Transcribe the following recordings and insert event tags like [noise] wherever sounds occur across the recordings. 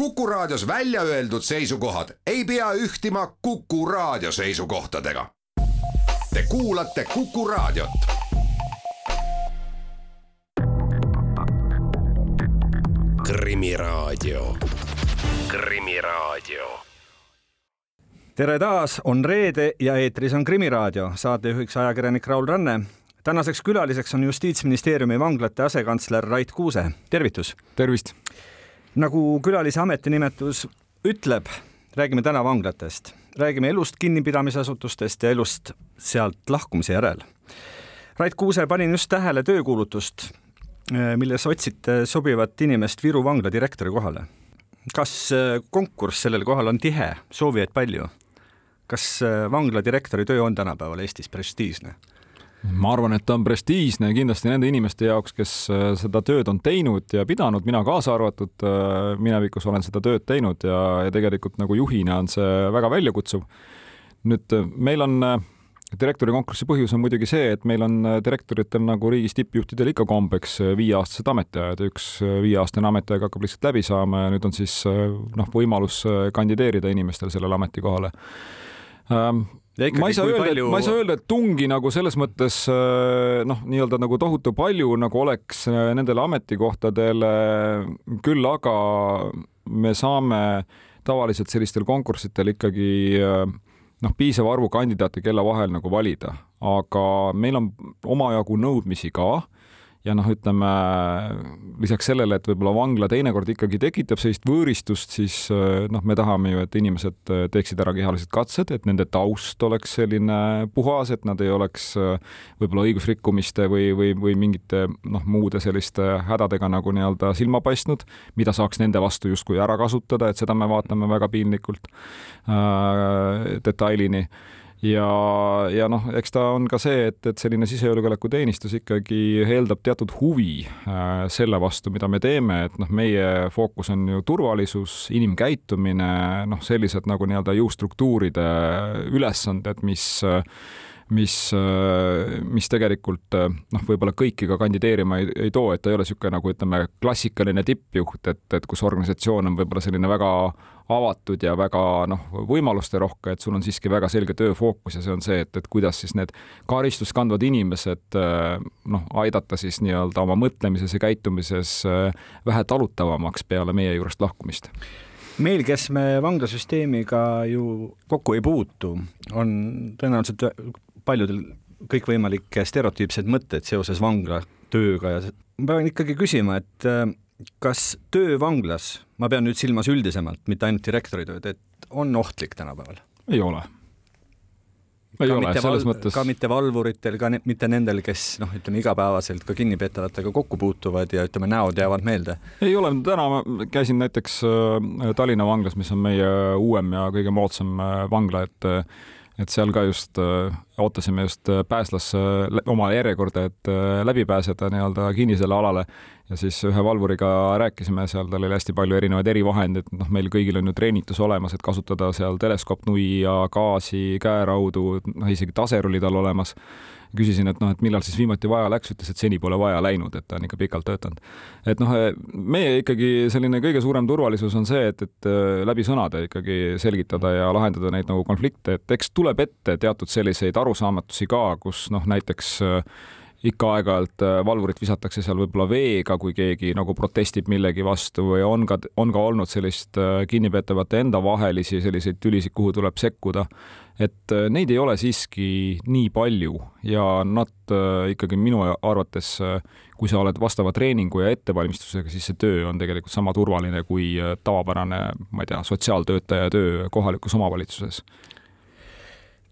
Kuku Raadios välja öeldud seisukohad ei pea ühtima Kuku Raadio seisukohtadega. Te kuulate Kuku Raadiot. krimiraadio, Krimiraadio tere taas, on reede ja eetris on Krimiraadio, saatejuhiks ajakirjanik Raul Ranne. tänaseks külaliseks on Justiitsministeeriumi vanglate asekantsler Rait Kuuse, tervitus. tervist. Nagu külalise ametinimetus ütleb, räägime täna vanglatest, räägime elust kinnipidamisasutustest ja elust sealt lahkumise järel. Rait Kuuse, panin just tähele töökuulutust, milles otsite sobivat inimest Viru vangla direktori kohale kas konkurss sellel kohal on tihe, soovijaid palju? kas äh, vangla direktori töö on tänapäeval Eestis prestiižne? Ma arvan, et ta on prestiižne kindlasti nende inimeste jaoks, kes äh, seda tööd on teinud ja pidanud, mina kaasa arvatud, äh, minevikus olen seda tööd teinud ja, ja tegelikult nagu juhina on see väga väljakutsuv. nüüd meil on direktori konkursi põhjus on muidugi see, et meil on direktoritel nagu riigis tippjuhtidel ikka kombeks viieaastased ametiajad ja üks viieaastane ametiaeg hakkab lihtsalt läbi saama ja nüüd on siis noh, võimalus kandideerida inimestel sellele ametikohale ähm, ma ei saa öelda palju..., ma ei saa öelda, et tungi nagu selles mõttes äh, noh, nii-öelda nagu tohutu palju nagu oleks äh, nendele ametikohtadele, küll aga me saame tavaliselt sellistel konkurssidel ikkagi äh, noh, piisava arvu kandidaate, kelle vahel nagu valida, aga meil on omajagu nõudmisi ka ja noh, ütleme lisaks sellele, et võib-olla vangla teinekord ikkagi tekitab sellist võõristust, siis eh, noh, me tahame ju, et inimesed eh, teeksid ära kehalised katsed, et nende taust oleks selline puhas, et nad ei oleks eh, võib-olla õigusrikkumiste või, või, või mingite noh, muude selliste hädadega nagu nii-öelda silma paistnud, mida saaks nende vastu justkui ära kasutada, et seda me vaatame väga piinlikult äh, detailini ja, ja noh, eks ta on ka see, et, et selline sisejulgeolekuteenistus ikkagi eeldab teatud huvi äh, selle vastu, mida me teeme, et noh, meie fookus on ju turvalisus, inimkäitumine, noh, sellised nagu nii-öelda jõustruktuuride ülesanded, mis äh, mis, mis tegelikult noh, võib-olla kõiki ka kandideerima ei, ei too, et ta ei ole niisugune nagu ütleme, klassikaline tippjuht, et, et kus organisatsioon on võib-olla selline väga avatud ja väga noh, võimalusterohke, et sul on siiski väga selge tööfookus ja see on see, et, et kuidas siis need karistust kandvad inimesed noh, aidata siis nii-öelda oma mõtlemises ja käitumises vähe talutavamaks peale meie juurest lahkumist. Meil, kes me vanglasüsteemiga ju kokku ei puutu, on tõenäoliselt paljudel kõikvõimalikke stereotüüpseid mõtteid seoses vangla tööga ja ma pean ikkagi küsima, et äh, kas töö vanglas, ma pean nüüd silmas üldisemalt, mitte ainult direktori tööd, et on ohtlik tänapäeval? ei ole. ei ole, selles mõttes. ka mitte valvuritel, ka ne mitte nendel, kes noh, ütleme igapäevaselt ka kinnipeetavatega kokku puutuvad ja ütleme, näod jäävad meelde. ei ole, täna ma käisin näiteks äh, Tallinna vanglas, mis on meie uuem ja kõige moodsam äh, vangla, et et seal ka just äh, ootasime just äh, pääslasse oma järjekorda, et äh, läbi pääseda nii-öelda kinnisele alale. Ja siis ühe valvuriga rääkisime seal, tal oli hästi palju erinevaid erivahendeid, noh, meil kõigil on ju treenitus olemas, et kasutada seal teleskoopnui ja gaasi, käeraudu, noh, isegi taser oli tal olemas küsisin, et noh, et millal siis viimati vaja läks, ütles, et seni pole vaja läinud, et ta on ikka pikalt töötanud. et noh, meie ikkagi selline kõige suurem turvalisus on see, et, et äh, läbi sõnade ikkagi selgitada ja lahendada neid nagu konflikte, et eks tuleb ette teatud selliseid arusaamatusi ka, kus noh, näiteks äh, ikka aeg-ajalt äh, valvurit visatakse seal võib-olla veega, kui keegi nagu protestib millegi vastu või on ka, on ka olnud sellist kinnipeetavate enda vahelisi selliseid tülisid, kuhu tuleb sekkuda et äh, neid ei ole siiski nii palju ja nad äh, ikkagi minu arvates, äh, kui sa oled vastava treeningu ja ettevalmistusega, siis see töö on tegelikult sama turvaline kui tavapärane, ma ei tea, sotsiaaltöötaja töö kohalikus omavalitsuses.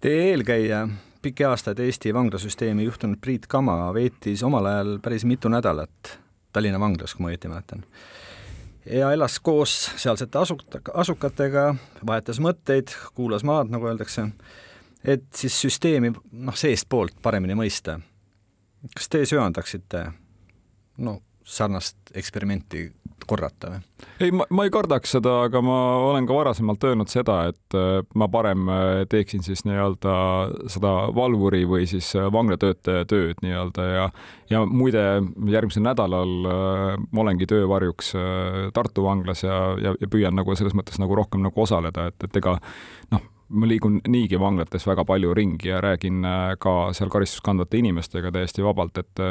Teie eelkäija, pikki aastaid Eesti vanglasüsteemi juhtinud Priit Kama veetis omal ajal päris mitu nädalat Tallinna vanglas, kui ma õieti mäletan ja elas koos sealsete asuk-, asukatega, vahetas mõtteid, kuulas maad, nagu öeldakse, et siis süsteemi noh, seestpoolt paremini mõista. kas te söandaksite no sarnast eksperimenti korrata või? ei, ma, ma ei kardaks seda, aga ma olen ka varasemalt öelnud seda, et äh, ma parem äh, teeksin siis nii-öelda seda valvuri või siis äh, vanglatöötaja tööd nii-öelda ja ja muide, järgmisel nädalal ma olengi töövarjuks Tartu vanglas ja, ja, ja püüan nagu selles mõttes nagu rohkem nagu osaleda, et, et ega noh ma liigun niigi vanglates väga palju ringi ja räägin ka seal karistust kandvate inimestega täiesti vabalt, et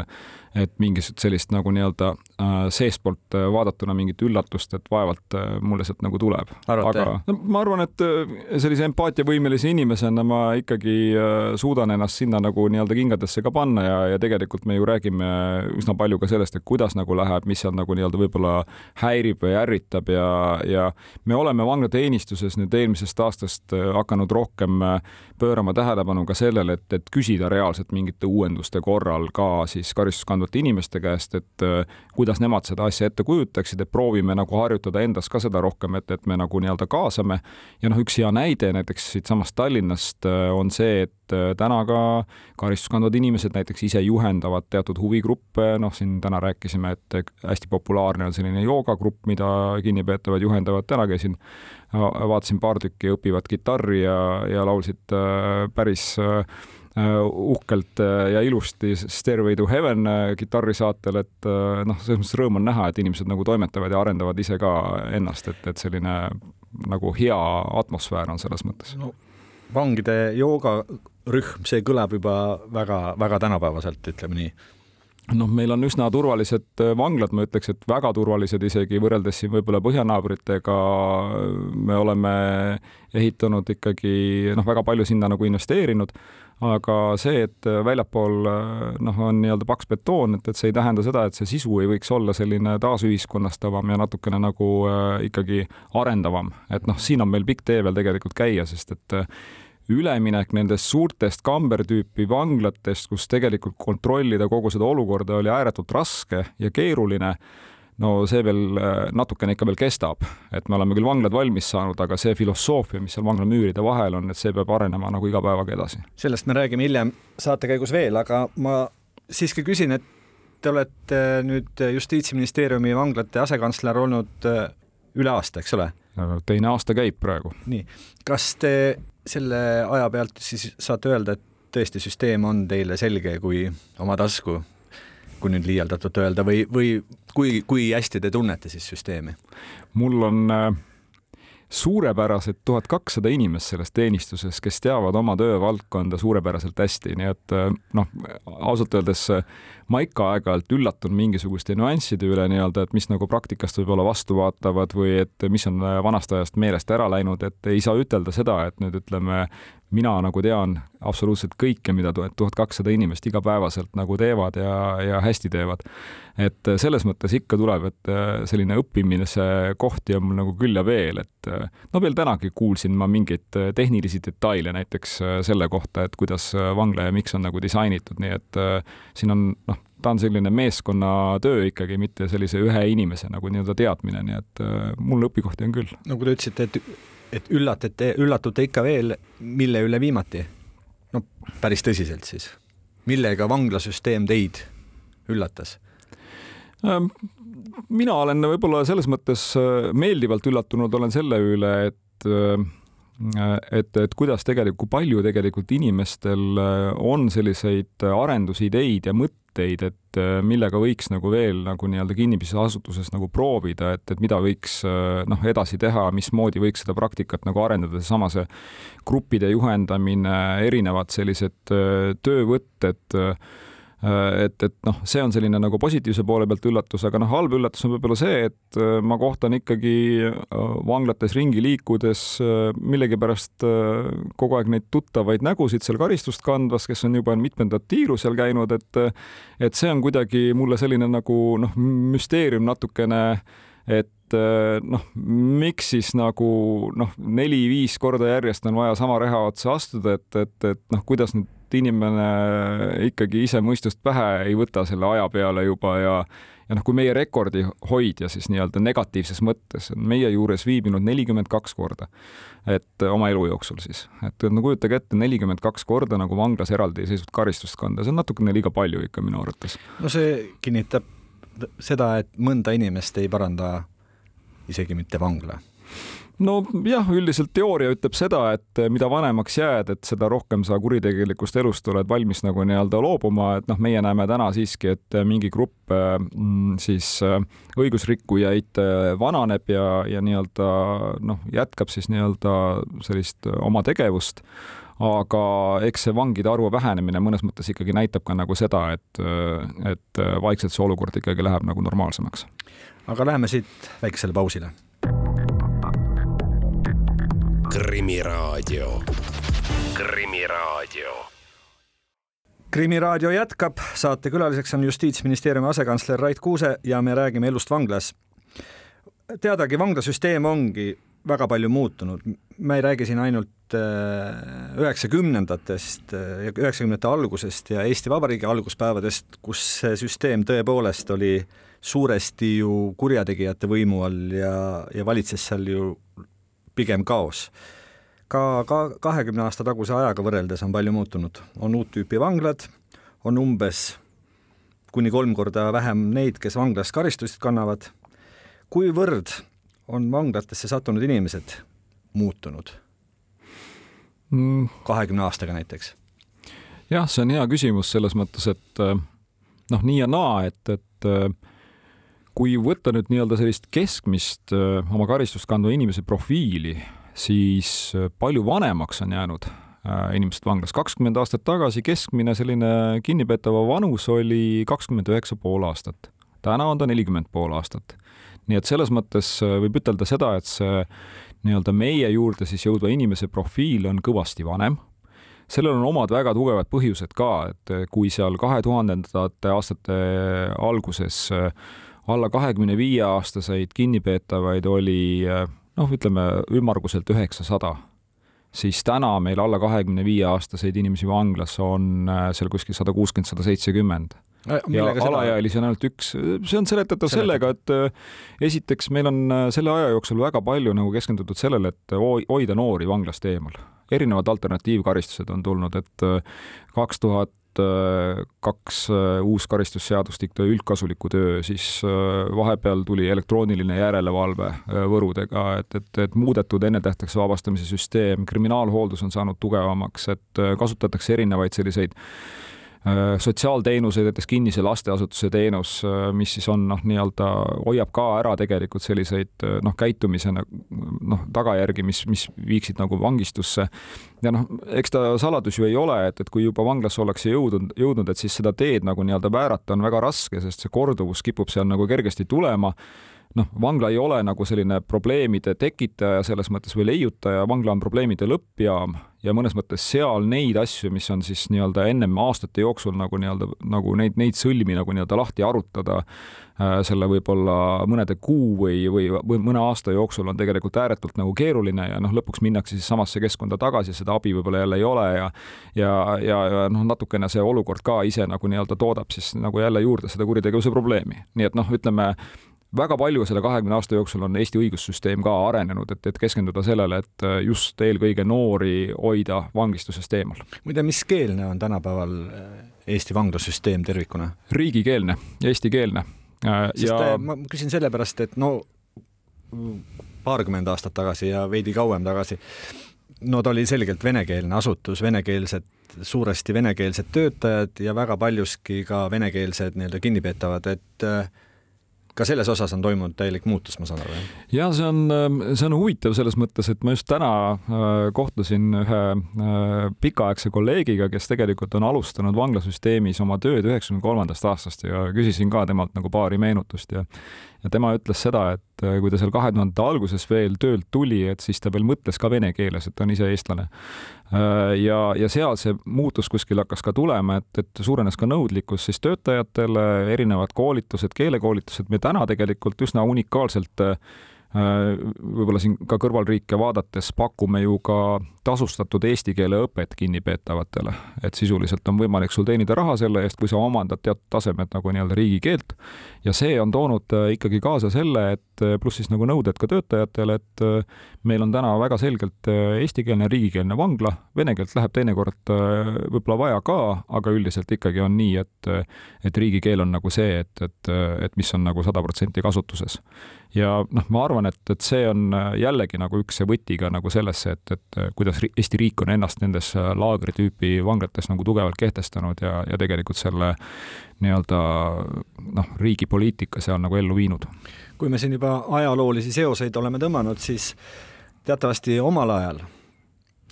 et mingisugust sellist nagu nii-öelda äh, seestpoolt äh, vaadatuna mingit üllatust, et vaevalt mulle sealt nagu tuleb. aga no, ma arvan, et sellise empaatiavõimelise inimesena ma ikkagi suudan ennast sinna nagu nii-öelda kingadesse ka panna ja, ja tegelikult me ju räägime üsna palju ka sellest, et kuidas nagu läheb, mis seal nagu nii-öelda võib-olla häirib või ärritab ja, ja me oleme vanglateenistuses nüüd eelmisest aastast hakanud rohkem äh, pöörama tähelepanu ka sellele, et, et küsida reaalselt mingite uuenduste korral ka siis karistust kandvate inimeste käest, et äh, kuidas nemad seda asja ette kujutaksid, et proovime nagu harjutada endas ka seda rohkem, et, et me nagu nii-öelda kaasame. ja noh, üks hea näide näiteks siitsamast Tallinnast äh, on see, et täna ka karistust kandvad inimesed näiteks ise juhendavad teatud huvigruppe, noh, siin täna rääkisime, et hästi populaarne on selline joogagrupp, mida kinnipeetavad juhendavad, täna käisin vaatasin paar tükki, õpivad kitarri ja, ja laulsid äh, päris äh, uhkelt äh, ja ilusti Stairway to Heaven kitarrisaatel, et noh, selles mõttes rõõm on näha, et inimesed nagu toimetavad ja arendavad ise ka ennast, et, et selline nagu hea atmosfäär on selles mõttes no,. vangide joogarühm, see kõlab juba väga-väga tänapäevaselt, ütleme nii noh, meil on üsna turvalised äh, vanglad, ma ütleks, et väga turvalised isegi võrreldes siin võib-olla põhjanaabritega. me oleme ehitanud ikkagi noh, väga palju sinna nagu investeerinud, aga see, et väljapool äh, noh, on nii-öelda paks betoon, et, et see ei tähenda seda, et see sisu ei võiks olla selline taasühiskonnastavam ja natukene nagu äh, ikkagi arendavam, et noh, siin on meil pikk tee veel tegelikult käia, sest et äh, üleminek nendest suurtest kambertüüpi vanglatest, kus tegelikult kontrollida kogu seda olukorda oli ääretult raske ja keeruline, no see veel äh, natukene ikka veel kestab, et me oleme küll vanglad valmis saanud, aga see filosoofia, mis seal vangla müüride vahel on, et see peab arenema nagu iga päevaga edasi. sellest me räägime hiljem saate käigus veel, aga ma siiski küsin, et te olete nüüd Justiitsministeeriumi vanglate asekantsler olnud äh, üle aasta, eks ole? teine aasta käib praegu. nii, kas te selle aja pealt siis saate öelda, et tõesti süsteem on teile selge kui oma tasku, kui nüüd liialdatult öelda või, või kui, kui hästi te tunnete siis süsteemi? mul on äh, suurepärased tuhat kakssada inimest selles teenistuses, kes teavad oma töövaldkonda suurepäraselt hästi, nii et äh, noh, ausalt öeldes äh, ma ikka aeg-ajalt üllatun mingisuguste nüansside üle nii-öelda, et mis nagu praktikast võib-olla vastu vaatavad või et mis on vanast ajast meelest ära läinud, et ei saa ütelda seda, et nüüd ütleme, mina nagu tean absoluutselt kõike, mida tuhat kakssada inimest igapäevaselt nagu teevad ja, ja hästi teevad. et selles mõttes ikka tuleb, et äh, selline õppimise kohti on mul nagu küll ja veel, et äh, no veel tänagi kuulsin ma mingeid äh, tehnilisi detaile näiteks selle kohta, et kuidas vangla ja miks on nagu disainitud, nii et siin on noh, ta on selline meeskonnatöö ikkagi, mitte sellise ühe inimese nagu nii-öelda teadmine, nii et mul õpikohti on küll. nagu te ütlesite, et et üllatate, üllatute ikka veel, mille üle viimati? no päris tõsiselt siis. millega vanglasüsteem teid üllatas? Ähm, mina olen võib-olla selles mõttes äh, meeldivalt üllatunud olen selle üle, et äh, et, et kuidas tegelikult, kui palju tegelikult inimestel äh, on selliseid arendusideid ja mõtteid, mõtteid, et äh, millega võiks nagu veel nagu nii-öelda kinnipidamise asutuses nagu proovida, et, et mida võiks äh, noh, edasi teha, mismoodi võiks seda praktikat nagu arendada, seesama see gruppide juhendamine, erinevad sellised äh, töövõtted et, et noh, see on selline nagu positiivse poole pealt üllatus, aga noh, halb üllatus on võib-olla see, et äh, ma kohtan ikkagi äh, vanglates ringi liikudes millegipärast kogu aeg neid tuttavaid nägusid seal karistust kandvas, kes on juba mitmendat tiiru seal käinud, et et see on kuidagi mulle selline nagu noh, müsteerium natukene, et noh, miks siis nagu noh, neli-viis korda järjest on vaja sama reha otsa astuda, et, et, et noh, kuidas nüüd inimene ikkagi ise mõistust pähe ei võta selle aja peale juba ja ja noh, kui meie rekordi hoidja siis nii-öelda negatiivses mõttes on meie juures viibinud nelikümmend kaks korda, et oma elu jooksul siis, et no kujutage ette, nelikümmend kaks korda nagu vanglas eraldiseisvat karistust kanda, see on natukene liiga palju ikka minu arvates. no see kinnitab seda, et mõnda inimest ei paranda isegi mitte vangla nojah, üldiselt teooria ütleb seda, et mida vanemaks jääd, et seda rohkem sa kuritegelikust elust oled valmis nagu nii-öelda loobuma, et noh, meie näeme täna siiski, et mingi grupp mm, siis õigusrikkujaid vananeb ja, ja nii-öelda noh, jätkab siis nii-öelda sellist oma tegevust aga eks see vangide arvu vähenemine mõnes mõttes ikkagi näitab ka nagu seda, et, et vaikselt see olukord ikkagi läheb nagu normaalsemaks. aga läheme siit väiksele pausile Krimiraadio. krimiraadio. krimiraadio jätkab, saatekülaliseks on Justiitsministeeriumi asekantsler Rait Kuuse ja me räägime elust vanglas. teadagi, vanglasüsteem ongi väga palju muutunud, me ei räägi siin ainult äh, üheksakümnendatest äh, ja üheksakümnendate algusest ja Eesti Vabariigi alguspäevadest, kus see süsteem tõepoolest oli suuresti ju kurjategijate võimu all ja, ja valitses seal ju pigem kaos. ka, ka kahekümne aasta taguse ajaga võrreldes on palju muutunud, on uut tüüpi vanglad, on umbes kuni kolm korda vähem neid, kes vanglas karistust kannavad. kuivõrd on vanglatesse sattunud inimesed muutunud mm.? kahekümne aastaga näiteks? jah, see on hea küsimus selles mõttes, et eh, noh, nii ja naa, et, et eh, kui võtta nüüd nii-öelda sellist keskmist äh, oma karistust kandva inimese profiili, siis äh, palju vanemaks on jäänud äh, inimesed vanglas. kakskümmend aastat tagasi keskmine selline kinnipeetava vanus oli kakskümmend üheksa pool aastat. täna on ta nelikümmend pool aastat. nii et selles mõttes võib ütelda seda, et see nii-öelda meie juurde siis jõudva inimese profiil on kõvasti vanem sellel on omad väga tugevad põhjused ka, et kui seal kahe tuhandendate aastate alguses äh, alla kahekümne viie aastaseid kinnipeetavaid oli noh, ütleme ümmarguselt üheksasada, siis täna meil alla kahekümne viie aastaseid inimesi vanglas on äh, seal kuskil sada kuuskümmend, sada seitsekümmend ja alaealisi on ainult üks, see on seletatav sellega, et äh, esiteks meil on selle aja jooksul väga palju nagu keskendutud sellele, et hoida noori vanglast eemal. erinevad alternatiivkaristused on tulnud, et kaks tuhat Äh, kaks äh, uus karistusseadustik üldkasuliku töö, siis äh, vahepeal tuli elektrooniline järelevalve võrudega, et, et, et muudetud ennetähtaegse vabastamise süsteem, kriminaalhooldus on saanud tugevamaks, et kasutatakse erinevaid selliseid sotsiaalteenuseid, näiteks kinnise lasteasutuse teenus, äh, mis siis on noh, nii-öelda hoiab ka ära tegelikult selliseid äh, noh, käitumise noh, tagajärgi, mis, mis viiksid nagu vangistusse. ja noh, eks ta saladus ju ei ole, et, et kui juba vanglasse ollakse jõudnud, jõudnud, et siis seda teed nagu nii-öelda väärata on väga raske, sest see korduvus kipub seal nagu kergesti tulema noh, vangla ei ole nagu selline probleemide tekitaja selles mõttes või leiutaja, vangla on probleemide lõppjaam ja mõnes mõttes seal neid asju, mis on siis nii-öelda ennem aastate jooksul nagu nii-öelda nagu neid, neid sõlmi nagu nii-öelda lahti arutada äh, selle võib-olla mõnede kuu või, või, või mõne aasta jooksul on tegelikult ääretult nagu keeruline ja noh, lõpuks minnakse siis samasse keskkonda tagasi, seda abi võib-olla jälle ei ole ja ja, ja, ja noh, natukene see olukord ka ise nagu nii-öelda toodab siis nagu jälle juurde seda kuritegevuse probleemi, nii et noh, ütleme väga palju selle kahekümne aasta jooksul on Eesti õigussüsteem ka arenenud, et, et keskenduda sellele, et äh, just eelkõige noori hoida vangistusest eemal. muide, mis keelne on tänapäeval äh, Eesti vanglasüsteem tervikuna? riigikeelne, eestikeelne. Äh, sest ja... ma küsin sellepärast, et no paarkümmend aastat tagasi ja veidi kauem tagasi, no ta oli selgelt venekeelne asutus, venekeelsed, suuresti venekeelsed töötajad ja väga paljuski ka venekeelsed nii-öelda kinnipeetavad, et äh, ka selles osas on toimunud täielik muutus, ma saan aru, jah? ja see on, see on huvitav selles mõttes, et ma just täna äh, kohtusin ühe äh, pikaaegse kolleegiga, kes tegelikult on alustanud vanglasüsteemis oma tööd üheksakümne kolmandast aastast ja küsisin ka temalt nagu paari meenutust ja ja tema ütles seda, et äh, kui ta seal kahe tuhandete alguses veel töölt tuli, et siis ta veel mõtles ka vene keeles, et ta on ise eestlane. Äh, ja, ja seal see muutus kuskil hakkas ka tulema, et, et suurenes ka nõudlikkus siis töötajatele, erinevad koolitused, keelekoolitused, me täna tegelikult üsna unikaalselt äh, võib-olla siin ka kõrvalriike vaadates pakume ju ka tasustatud eesti keele õpet kinnipeetavatele, et sisuliselt on võimalik sul teenida raha selle eest, kui sa omandad teatud tasemed nagu nii-öelda riigikeelt. Ja see on toonud äh, ikkagi kaasa selle, et äh, pluss siis nagu nõuded ka töötajatele, et äh, meil on täna väga selgelt eestikeelne riigikeelne vangla, vene keelt läheb teinekord võib-olla vaja ka, aga üldiselt ikkagi on nii, et et riigikeel on nagu see, et, et, et mis on nagu sada protsenti kasutuses. Ja noh, ma arvan, et, et see on jällegi nagu üks võti ka nagu sellesse, et, et äh, kuidas Eesti riik on ennast nendes äh, laagri tüüpi vanglates nagu tugevalt kehtestanud ja, ja tegelikult selle nii-öelda noh, riigi poliitika seal nagu ellu viinud. kui me siin juba ajaloolisi seoseid oleme tõmmanud, siis teatavasti omal ajal,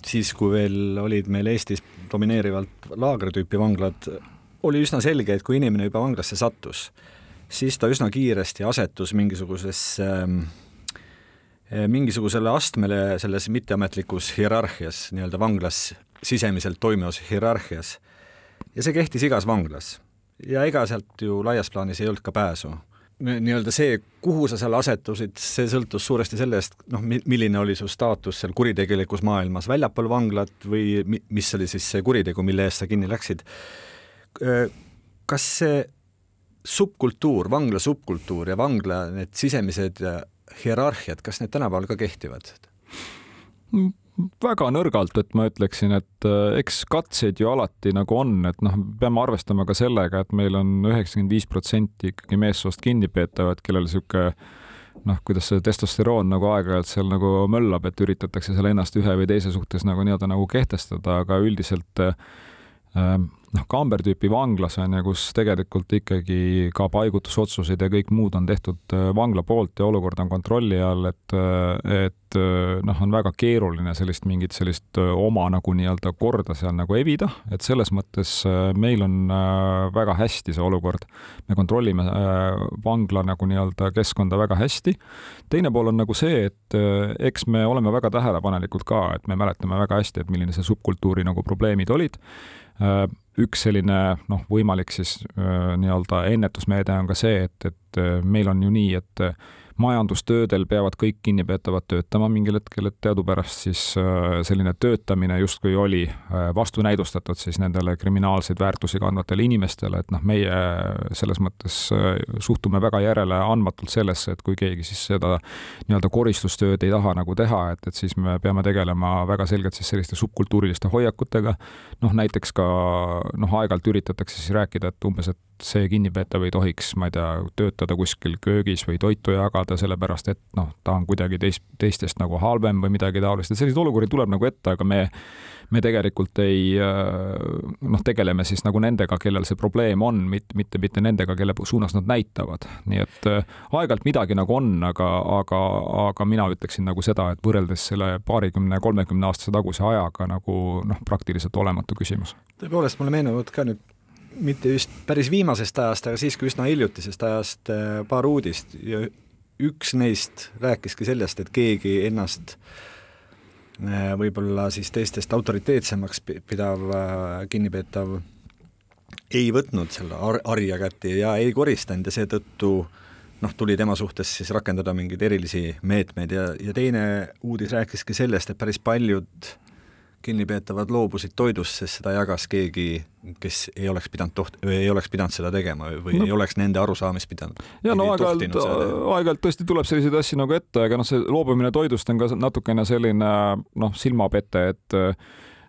siis kui veel olid meil Eestis domineerivalt laagritüüpi vanglad, oli üsna selge, et kui inimene juba vanglasse sattus, siis ta üsna kiiresti asetus mingisugusesse ähm, äh, mingisugusele astmele selles mitteametlikus hierarhias, nii-öelda vanglas sisemiselt toimivas hierarhias. ja see kehtis igas vanglas. ja ega sealt ju laias plaanis ei olnud ka pääsu. nii-öelda see, kuhu sa seal asetusid, see sõltus suuresti sellest, noh, milline oli su staatus seal kuritegelikus maailmas väljapool vanglat või mis oli siis see kuritegu, mille eest sa kinni läksid. Kas see subkultuur, vangla subkultuur ja vangla need sisemised hierarhiad, kas need tänapäeval ka kehtivad? väga nõrgalt, et ma ütleksin, et äh, eks katseid ju alati nagu on, et noh, peame arvestama ka sellega, et meil on üheksakümmend viis protsenti ikkagi meessoost kinnipeetavad, kellel niisugune noh, kuidas see testosteroon nagu aeg-ajalt seal nagu möllab, et üritatakse seal ennast ühe või teise suhtes nagu nii-öelda nagu kehtestada, aga üldiselt äh, noh, Kamber tüüpi vanglas on ju, kus tegelikult ikkagi ka paigutusotsused ja kõik muud on tehtud äh, vangla poolt ja olukord on kontrolli all, et, äh, et äh, noh, on väga keeruline sellist mingit sellist oma nagu nii-öelda korda seal nagu evida, et selles mõttes meil on väga hästi see olukord. me kontrollime vangla nagu nii-öelda keskkonda väga hästi. teine pool on nagu see, et eks me oleme väga tähelepanelikud ka, et me mäletame väga hästi, et milline see subkultuuri nagu probleemid olid üks selline noh, võimalik siis äh, nii-öelda ennetusmeede on ka see, et, et äh, meil on ju nii, et majandustöödel peavad kõik kinnipeetavad töötama mingil hetkel, et teadupärast siis äh, selline töötamine justkui oli äh, vastunäidustatud siis nendele kriminaalseid väärtusi kandvatele inimestele, et noh, meie selles mõttes äh, suhtume väga järeleandmatult sellesse, et kui keegi siis seda nii-öelda koristustööd ei taha nagu teha, et, et siis me peame tegelema väga selgelt siis selliste subkultuuriliste hoiakutega. noh, näiteks ka noh, aeg-ajalt üritatakse siis rääkida, et umbes, et see kinnipeetav ei tohiks, ma ei tea, töötada kuskil köögis või toitu jagada, sellepärast et noh, ta on kuidagi teist, teistest nagu halvem või midagi taolist, et selliseid olukordi tuleb nagu ette, aga me me tegelikult ei noh, tegeleme siis nagu nendega, kellel see probleem on, mitte, mitte, mitte nendega, kelle suunas nad näitavad. nii et aeg-ajalt midagi nagu on, aga, aga, aga mina ütleksin nagu seda, et võrreldes selle paarikümne, kolmekümne aastase taguse ajaga nagu noh, praktiliselt olematu küsimus. tõepoolest, mulle meenuvad ka nüüd mitte just päris viimasest ajast, aga siiski üsna hiljutisest ajast äh, paar uudist ja üks neist rääkiski sellest, et keegi ennast äh, võib-olla siis teistest autoriteetsemaks pidav äh, kinnipeetav ei võtnud selle ar-, harja kätte ja ei koristanud ja seetõttu noh, tuli tema suhtes siis rakendada mingeid erilisi meetmeid ja, ja teine uudis rääkiski sellest, et päris paljud kinnipeetavad loobusid toidust, sest seda jagas keegi, kes ei oleks pidanud toht-, ei oleks pidanud seda tegema või no. ei oleks nende arusaamist pidanud. ja no aeg-ajalt, aeg-ajalt tõesti tuleb selliseid asju nagu ette, aga noh, see loobumine toidust on ka natukene selline noh, silmapete, et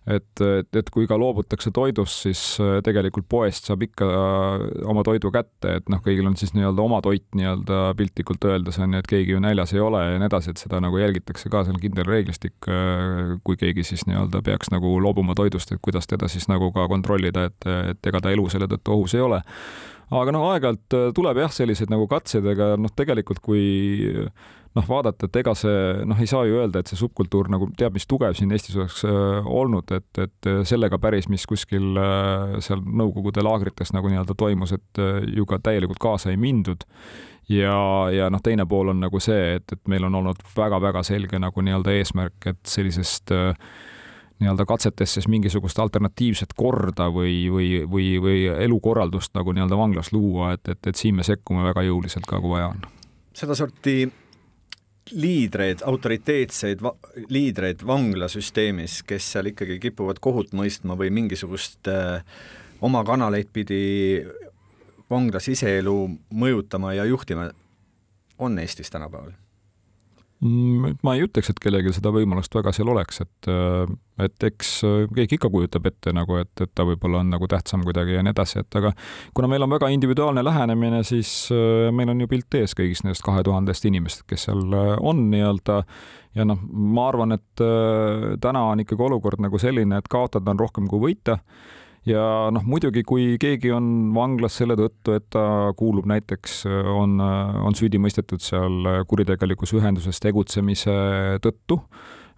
et, et, et kui ka loobutakse toidust, siis äh, tegelikult poest saab ikka äh, oma toidu kätte, et noh, kõigil on siis nii-öelda oma toit nii-öelda piltlikult öeldes on ju, et keegi ju näljas ei ole ja nii edasi, et seda nagu jälgitakse ka, see on kindel reeglistik. Äh, kui keegi siis nii-öelda peaks nagu loobuma toidust, et kuidas teda siis nagu ka kontrollida, et, et ega ta elu selle tõttu ohus ei ole aga noh, aeg-ajalt tuleb jah, selliseid nagu katseid, aga noh, tegelikult kui noh, vaadata, et ega see noh, ei saa ju öelda, et see subkultuur nagu teab mis tugev siin Eestis oleks äh, olnud, et, et sellega päris, mis kuskil äh, seal Nõukogude laagrites nagu nii-öelda toimus, et äh, ju ka täielikult kaasa ei mindud ja, ja noh, teine pool on nagu see, et, et meil on olnud väga-väga selge nagu nii-öelda eesmärk, et sellisest nii-öelda katsetest siis mingisugust alternatiivset korda või, või, või, või elukorraldust nagu nii-öelda vanglas luua, et, et, et siin me sekkume väga jõuliselt ka, kui vaja on. sedasorti liidreid, autoriteetseid va liidreid vanglasüsteemis, kes seal ikkagi kipuvad kohut mõistma või mingisugust äh, oma kanaleid pidi vangla siseelu mõjutama ja juhtima, on Eestis tänapäeval ma ei ütleks, et kellelgi seda võimalust väga seal oleks, et, äh, et eks äh, keegi ikka kujutab ette nagu, et, et ta võib-olla on nagu tähtsam kuidagi ja nii edasi, et aga kuna meil on väga individuaalne lähenemine, siis äh, meil on ju pilt ees kõigist nendest kahe tuhandest inimesest, kes seal on nii-öelda. Ja noh, ma arvan, et täna on ikkagi olukord nagu selline, et kaotada on rohkem kui võita ja noh, muidugi kui keegi on vanglas selle tõttu, et ta kuulub näiteks, on, on süüdi mõistetud seal kuritegelikus ühenduses tegutsemise tõttu,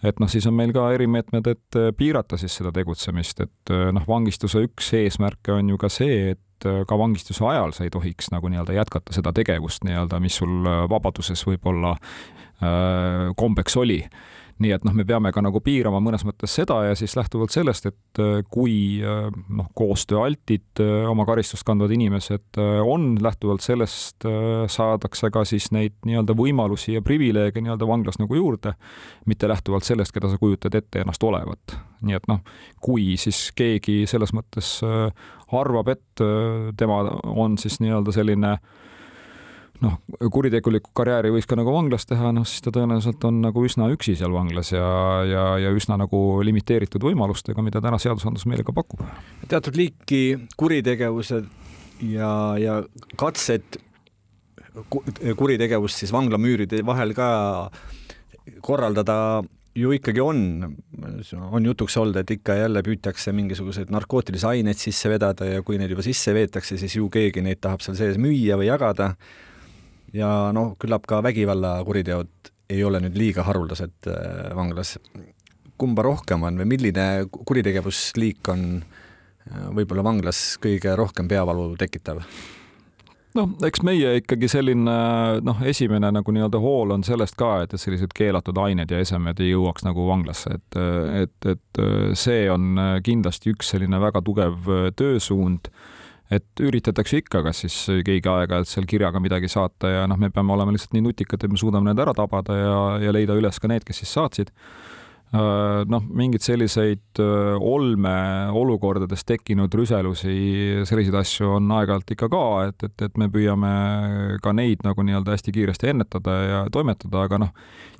et noh, siis on meil ka erimeetmed, et piirata siis seda tegutsemist, et noh, vangistuse üks eesmärke on ju ka see, et ka vangistuse ajal sa ei tohiks nagu nii-öelda jätkata seda tegevust nii-öelda, mis sul vabaduses võib-olla äh, kombeks oli nii et noh, me peame ka nagu piirama mõnes mõttes seda ja siis lähtuvalt sellest, et äh, kui äh, noh, koostööaltid äh, oma karistust kandvad inimesed on, lähtuvalt sellest saadakse ka siis neid nii-öelda võimalusi ja privileege nii-öelda vanglas nagu juurde, mitte lähtuvalt sellest, keda sa kujutad ette ennast olevat. nii et noh, kui siis keegi selles mõttes arvab, et tema on siis nii-öelda selline äh, noh, kuritegelikku karjääri võiks ka nagu vanglas teha, noh siis ta tõenäoliselt on nagu üsna üksi seal vanglas ja, ja, ja üsna nagu limiteeritud võimalustega, mida täna seadusandlus meile ka pakub. teatud liiki kuritegevused ja, ja katsed kuritegevust siis vanglamüüride vahel ka korraldada ju ikkagi on, on jutuks olnud, et ikka ja jälle püütakse mingisuguseid narkootilisi aineid sisse vedada ja kui neid juba sisse veetakse, siis ju keegi neid tahab seal sees müüa või jagada ja noh, küllap ka vägivallakuriteod ei ole nüüd liiga haruldased äh, vanglas. kumba rohkem on või milline kuritegevusliik on äh, võib-olla vanglas kõige rohkem peavalu tekitav? noh, eks meie ikkagi selline noh, esimene nagu nii-öelda hool on sellest ka, et, et sellised keelatud ained ja esemed ei jõuaks nagu vanglasse, et, et, et see on kindlasti üks selline väga tugev töösuund et üritatakse ikka, kas siis keegi aeg-ajalt seal kirjaga midagi saata ja noh, me peame olema lihtsalt nii nutikad, et me suudame need ära tabada ja, ja leida üles ka need, kes siis saatsid noh, mingeid selliseid äh, olme olukordades tekkinud rüselusi, selliseid asju on aeg-ajalt ikka ka, et, et, et me püüame ka neid nagu nii-öelda hästi kiiresti ennetada ja toimetada, aga noh.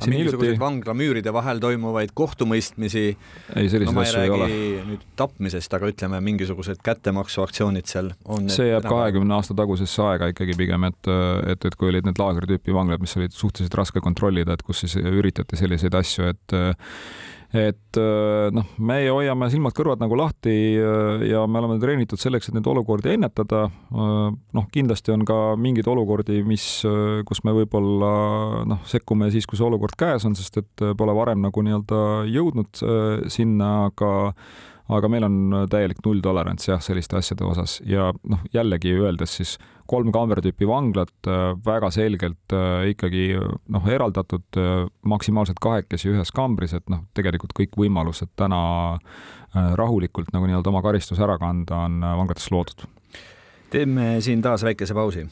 mingisuguseid hiljuti... vanglamüüride vahel toimuvaid kohtumõistmisi. ei, selliseid no, asju ei ole. nüüd tapmisest, aga ütleme, mingisugused kättemaksuaktsioonid seal on. see jääb kahekümne aasta tagusesse aega ikkagi pigem, et, et, et kui olid need laagritüüpi vanglad, mis olid suhteliselt raske kontrollida, et kus siis üritati selliseid asju, et et äh, noh, me hoiame silmad-kõrvad nagu lahti äh, ja me oleme treenitud selleks, et neid olukordi ennetada. Äh, noh, kindlasti on ka mingeid olukordi, mis, kus me võib-olla noh, sekkume siis, kui see olukord käes on, sest et pole varem nagu nii-öelda jõudnud sinna, aga aga meil on täielik nulltolerants jah, selliste asjade osas ja noh, jällegi öeldes siis kolm kaameratüüpi vanglat äh, väga selgelt äh, ikkagi noh, eraldatud äh, maksimaalselt kahekesi ühes kambris, et noh, tegelikult kõik võimalused täna rahulikult nagu nii-öelda oma karistus ära kanda on vanglates loodud. teeme siin taas väikese pausi.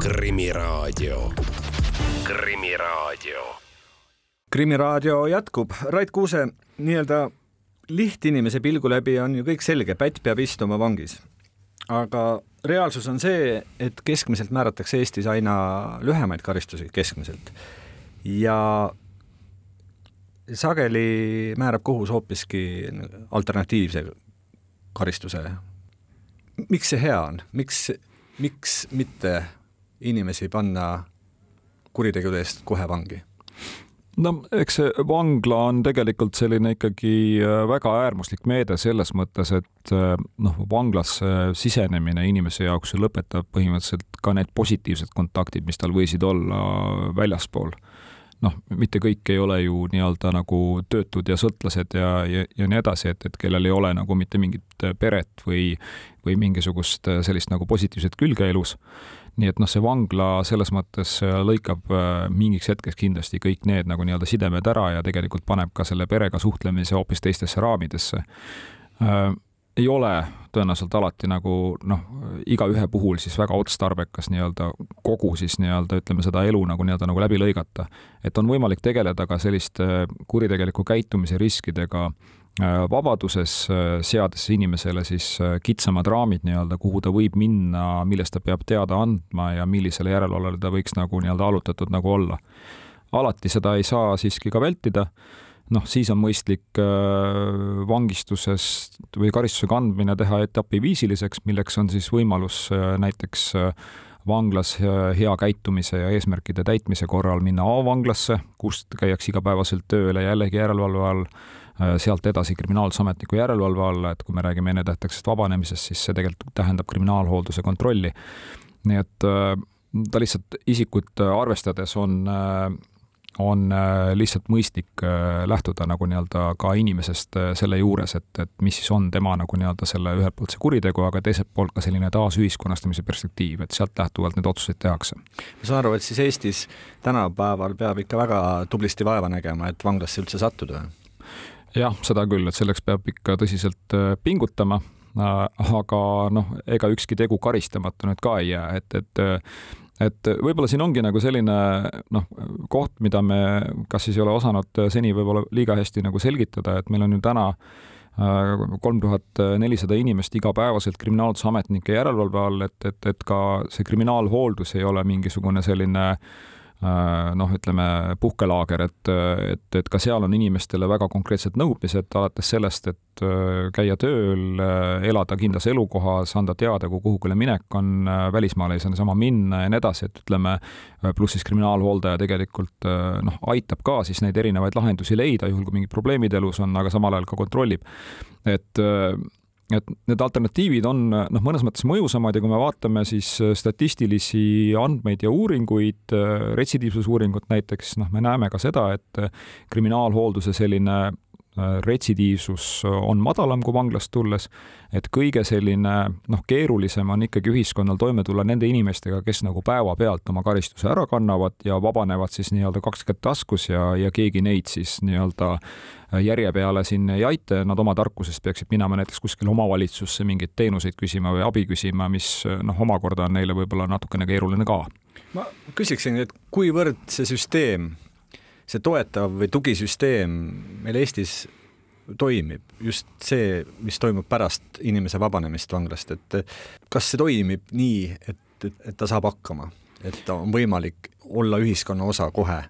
krimiraadio, Krimiraadio. Krimiraadio jätkub, Rait Kuuse, nii-öelda lihtinimese pilgu läbi on ju kõik selge, pätt peab istuma vangis aga reaalsus on see, et keskmiselt määratakse Eestis aina lühemaid karistusi, keskmiselt. ja sageli määrab kohus hoopiski alternatiivse karistuse. miks see hea on, miks, miks mitte inimesi panna kuritegude eest kohe vangi? No eks see vangla on tegelikult selline ikkagi äh, väga äärmuslik meede selles mõttes, et äh, noh, vanglasse sisenemine inimese jaoks ju lõpetab põhimõtteliselt ka need positiivsed kontaktid, mis tal võisid olla väljaspool. Noh, mitte kõik ei ole ju nii-öelda nagu töötud ja sõltlased ja, ja, ja nii edasi, et, et kellel ei ole nagu mitte mingit peret või, või mingisugust sellist nagu positiivset külge elus nii et noh, see vangla selles mõttes äh, lõikab äh, mingiks hetkeks kindlasti kõik need nagu nii-öelda sidemed ära ja tegelikult paneb ka selle perega suhtlemise hoopis teistesse raamidesse. Äh, ei ole tõenäoliselt alati nagu noh, igaühe puhul siis väga otstarbekas nii-öelda kogu siis nii-öelda ütleme seda elu nagu nii-öelda nagu läbi lõigata. et on võimalik tegeleda ka selliste kuritegeliku käitumise riskidega äh, vabaduses, äh, seades inimesele siis äh, kitsamad raamid nii-öelda, kuhu ta võib minna, millest ta peab teada andma ja millisele järelevalvele ta võiks nagu nii-öelda allutatud nagu olla. alati seda ei saa siiski ka vältida noh, siis on mõistlik äh, vangistusest või karistuse kandmine teha etapiviisiliseks, milleks on siis võimalus äh, näiteks äh, vanglas hea käitumise ja eesmärkide täitmise korral minna A-vanglasse, kust käiakse igapäevaselt tööle jällegi järelevalve all, sealt edasi kriminaalsametniku järelevalve alla, et kui me räägime ennetähtaegsest vabanemisest, siis see tegelikult tähendab kriminaalhoolduse kontrolli. nii et ta lihtsalt isikut arvestades on on äh, lihtsalt mõistlik äh, lähtuda nagu nii-öelda ka inimesest äh, selle juures, et, et mis siis on tema nagu nii-öelda selle ühelt poolt see kuritegu, aga teiselt poolt ka selline taasühiskonnastamise perspektiiv, et sealt lähtuvalt neid otsuseid tehakse. ma saan aru, et siis Eestis tänapäeval peab ikka väga tublisti vaeva nägema, et vanglasse üldse sattuda? Jah, seda küll, et selleks peab ikka tõsiselt pingutama aga noh, ega ükski tegu karistamata nüüd ka ei jää, et, et et võib-olla siin ongi nagu selline noh, koht, mida me kas siis ei ole osanud seni võib-olla liiga hästi nagu selgitada, et meil on ju täna äh, kolm tuhat nelisada inimest igapäevaselt kriminaalsusametnike järelevalve all, et, et, et ka see kriminaalhooldus ei ole mingisugune selline äh, Äh, noh, ütleme puhkelaager, et, et, et ka seal on inimestele väga konkreetsed nõudmised, alates sellest, et äh, käia tööl, äh, elada kindlas elukohas, anda teada, kui kuhugile minek on, välismaale ei saa niisama minna ja nii edasi, et ütleme, pluss siis kriminaalhooldaja tegelikult noh, aitab ka siis neid erinevaid lahendusi leida, juhul kui mingid probleemid elus on, aga samal ajal ka kontrollib. et et need alternatiivid on noh, mõnes mõttes mõjusamad ja kui me vaatame siis äh, statistilisi andmeid ja uuringuid, äh, retsidiivsusuuringut näiteks, noh, me näeme ka seda, et äh, kriminaalhoolduse selline retsidiivsus on madalam kui vanglast tulles, et kõige selline noh, keerulisem on ikkagi ühiskonnal toime tulla nende inimestega, kes nagu päevapealt oma karistuse ära kannavad ja vabanevad siis nii-öelda kaks kätt taskus ja, ja keegi neid siis nii-öelda järje peale siin ei aita ja nad oma tarkusest peaksid minema näiteks kuskile omavalitsusse mingeid teenuseid küsima või abi küsima, mis noh, omakorda on neile võib-olla natukene keeruline ka. ma küsiksin, et kuivõrd see süsteem see toetav või tugisüsteem meil Eestis toimib, just see, mis toimub pärast inimese vabanemist vanglast, et kas see toimib nii, et, et, et ta saab hakkama, et on võimalik olla ühiskonna osa kohe?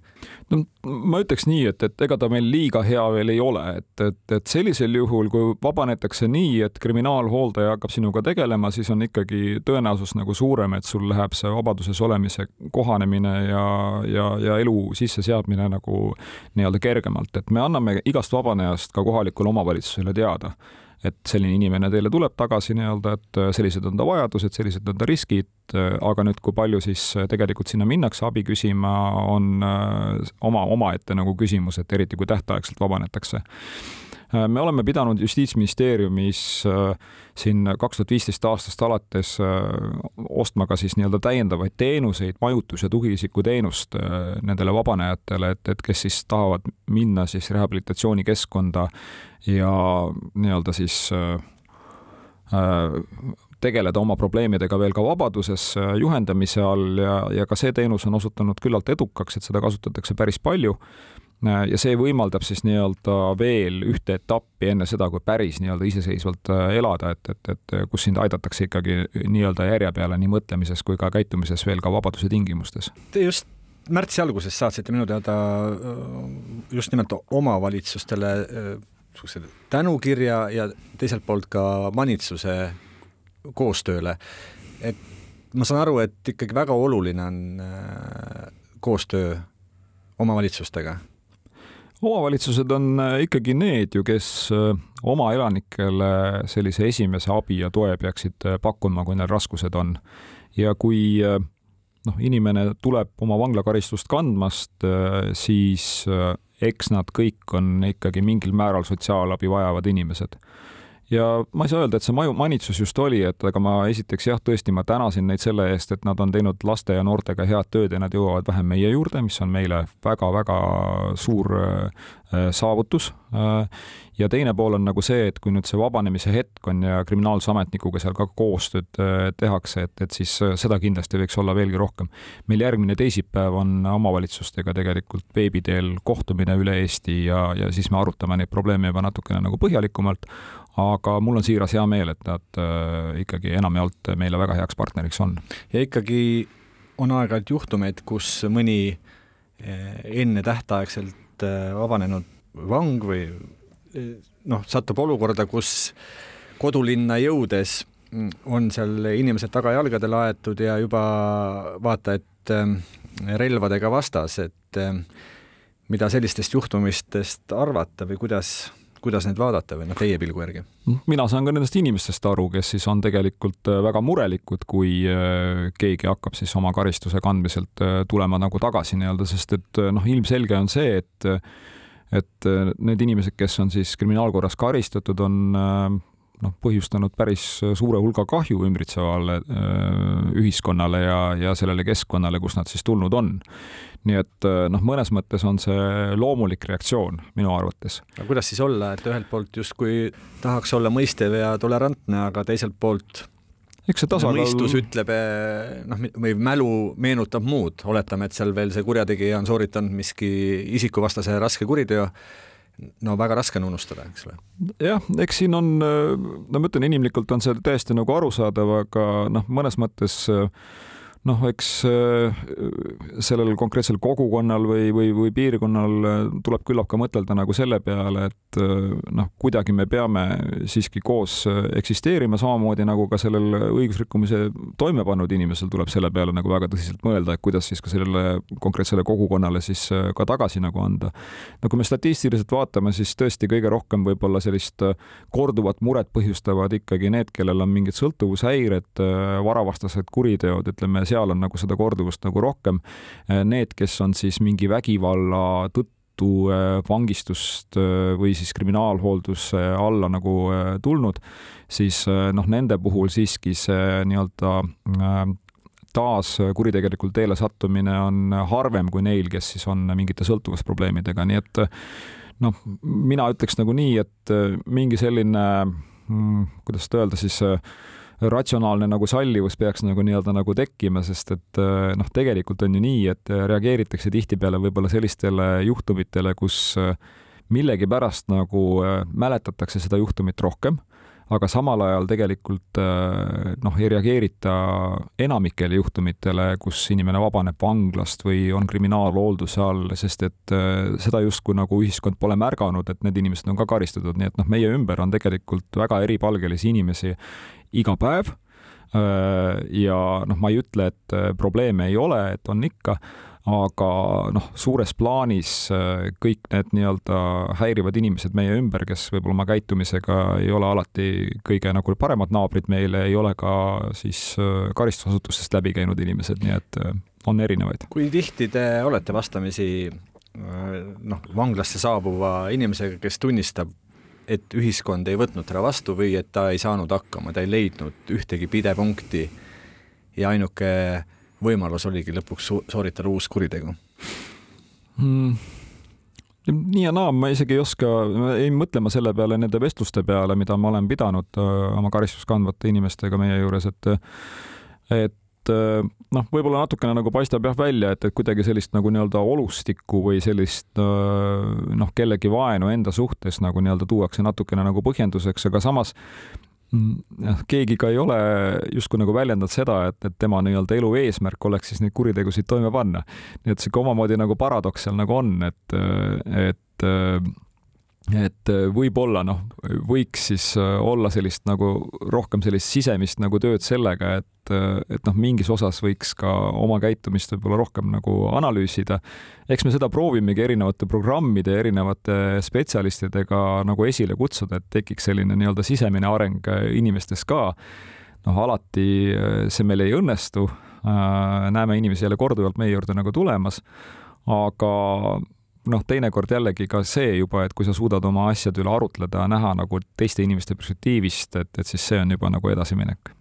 No ma ütleks nii, et, et ega ta meil liiga hea veel ei ole, et, et, et sellisel juhul, kui vabanetakse nii, et kriminaalhooldaja hakkab sinuga tegelema, siis on ikkagi tõenäosus nagu suurem, et sul läheb see vabaduses olemise kohanemine ja, ja, ja elu sisseseadmine nagu nii-öelda kergemalt, et me anname igast vabanejast ka kohalikule omavalitsusele teada et selline inimene teile tuleb tagasi nii-öelda, et äh, sellised on ta vajadused, sellised on ta riskid, äh, aga nüüd, kui palju siis äh, tegelikult sinna minnakse abi küsima, on oma, omaette nagu küsimus, et eriti kui tähtaegselt vabanetakse me oleme pidanud Justiitsministeeriumis siin kaks tuhat viisteist aastast alates ostma ka siis nii-öelda täiendavaid teenuseid, majutus- ja tugiisikuteenust nendele vabanejatele, et, et kes siis tahavad minna siis rehabilitatsioonikeskkonda ja nii-öelda siis äh, äh, tegeleda oma probleemidega veel ka vabaduses äh, juhendamise all ja, ja ka see teenus on osutunud küllalt edukaks, et seda kasutatakse päris palju. Ja see võimaldab siis nii-öelda veel ühte etappi enne seda, kui päris nii-öelda iseseisvalt elada, et, et, et kus sind aidatakse ikkagi nii-öelda järje peale nii mõtlemises kui ka käitumises veel ka vabaduse tingimustes. Te just märtsi alguses saatsite minu teada just nimelt omavalitsustele niisuguse tänukirja ja teiselt poolt ka manitsuse koostööle. et ma saan aru, et ikkagi väga oluline on äh, koostöö omavalitsustega omavalitsused on äh, ikkagi need ju, kes äh, oma elanikele sellise esimese abi ja toe peaksid pakkuma, kui neil raskused on. ja kui noh, inimene tuleb oma vanglakaristust kandmast, siis eks nad kõik on ikkagi mingil määral sotsiaalabi vajavad inimesed. Ja ma ei saa öelda, et see maju, manitsus just oli, et aga ma esiteks jah, tõesti, ma tänasin neid selle eest, et nad on teinud laste ja noortega head tööd ja nad jõuavad vähem meie juurde, mis on meile väga-väga suur saavutus. ja teine pool on nagu see, et kui nüüd see vabanemise hetk on ja kriminaalsusametnikuga seal ka koostööd tehakse, et, et siis seda kindlasti võiks olla veelgi rohkem. meil järgmine teisipäev on omavalitsustega tegelikult veebi teel kohtumine üle Eesti ja, ja siis me arutame neid probleeme juba natukene nagu põhjalikumalt, aga mul on siiras hea meel, et nad äh, ikkagi enamjaolt meile väga heaks partneriks on. ja ikkagi on aeg-ajalt juhtumeid, kus mõni ennetähtaegselt eh, vabanenud vang või noh, satub olukorda, kus kodulinna jõudes on seal inimesed tagajalgadele aetud ja juba vaata, et relvadega vastas, et mida sellistest juhtumistest arvata või kuidas kuidas neid vaadata või noh, teie pilgu järgi? mina saan ka nendest inimestest aru, kes siis on tegelikult äh, väga murelikud, kui äh, keegi hakkab siis oma karistuse kandmiselt äh, tulema nagu tagasi nii-öelda, sest et noh, ilmselge on see, et et need inimesed, kes on siis kriminaalkorras karistatud, on noh, põhjustanud päris suure hulga kahju ümbritsevale ühiskonnale ja, ja sellele keskkonnale, kus nad siis tulnud on nii et äh, noh, mõnes mõttes on see loomulik reaktsioon minu arvates. aga kuidas siis olla, et ühelt poolt justkui tahaks olla mõistev ja tolerantne, aga teiselt poolt eks see tasakaal mõistus ütleb, eh, noh, või mälu meenutab muud, oletame, et seal veel see kurjategija on sooritanud miski isikuvastase raske kuriteo, no väga raske on unustada, eks ole. jah, eks siin on, no ma ütlen, inimlikult on see täiesti nagu arusaadav, aga noh, mõnes mõttes äh, noh, eks äh, sellel konkreetsel kogukonnal või, või, või piirkonnal äh, tuleb küllap ka mõtelda nagu selle peale, et äh, noh, kuidagi me peame siiski koos eksisteerima, samamoodi nagu ka sellel õigusrikkumise toime pannud inimesel tuleb selle peale nagu väga tõsiselt mõelda, et kuidas siis ka sellele konkreetsele kogukonnale siis ka tagasi nagu anda. no kui me statistiliselt vaatame, siis tõesti kõige rohkem võib-olla sellist korduvat muret põhjustavad ikkagi need, kellel on mingid sõltuvushäired, varavastased kuriteod, ütleme seal on nagu seda korduvust nagu rohkem. Need, kes on siis mingi vägivalla tõttu äh, vangistust äh, või siis kriminaalhoolduse alla nagu äh, tulnud, siis noh, nende puhul siiski see nii-öelda taas kuritegelikul teele sattumine on harvem kui neil, kes siis on mingite sõltuvusprobleemidega, nii et noh, mina ütleks nagu nii, et mingi selline, mm, kuidas seda öelda siis äh, ratsionaalne nagu sallivus peaks nagu nii-öelda nagu tekkima, sest et äh, noh, tegelikult on ju nii, et äh, reageeritakse tihtipeale võib-olla sellistele juhtumitele, kus äh, millegipärast nagu mäletatakse seda juhtumit rohkem, aga samal ajal tegelikult noh, ei reageerita enamikele juhtumitele, kus inimene vabaneb vanglast või on kriminaalhoolduse all, sest et seda justkui nagu ühiskond pole märganud, et need inimesed on ka karistatud, nii et noh, meie ümber on tegelikult väga eripalgelisi inimesi iga päev. Äh, ja noh, ma ei ütle, et äh, probleeme ei ole, et on ikka, aga noh, suures plaanis äh, kõik need nii-öelda häirivad inimesed meie ümber, kes võib-olla oma käitumisega ei ole alati kõige nagu paremad naabrid meile, ei ole ka siis karistusasutustest läbi käinud inimesed, nii et on erinevaid. kui tihti te olete vastamisi noh, vanglasse saabuva inimesega, kes tunnistab et ühiskond ei võtnud teda vastu või et ta ei saanud hakkama, ta ei leidnud ühtegi pidepunkti ja ainuke võimalus oligi lõpuks sooritada uus kuritegu hmm.? nii ja naa, ma isegi ei oska, ei mõtle ma selle peale, nende vestluste peale, mida ma olen pidanud äh, oma karistust kandvate inimestega meie juures, et et et äh, noh, võib-olla natukene nagu paistab jah välja, et, et kuidagi sellist nagu nii-öelda olustikku või sellist äh, noh, kellegi vaenu enda suhtes nagu nii-öelda tuuakse natukene nagu põhjenduseks, aga samas noh, keegi ka ei ole justkui nagu väljendanud seda, et, et tema nii-öelda elu eesmärk oleks siis neid kuritegusid toime panna. nii et sihuke omamoodi nagu paradoks seal nagu on, et, et et äh, võib-olla noh, võiks siis äh, olla sellist nagu rohkem sellist sisemist nagu tööd sellega, et, äh, et noh, mingis osas võiks ka oma käitumist võib-olla rohkem nagu analüüsida. eks me seda proovimegi erinevate programmide, erinevate spetsialistidega nagu esile kutsuda, et tekiks selline nii-öelda sisemine areng inimestes ka. noh, alati see meil ei õnnestu. näeme inimesi jälle korduvalt meie juurde nagu tulemas, aga noh, teinekord jällegi ka see juba, et kui sa suudad oma asjade üle arutleda, näha nagu teiste inimeste perspektiivist, et, et siis see on juba nagu edasiminek.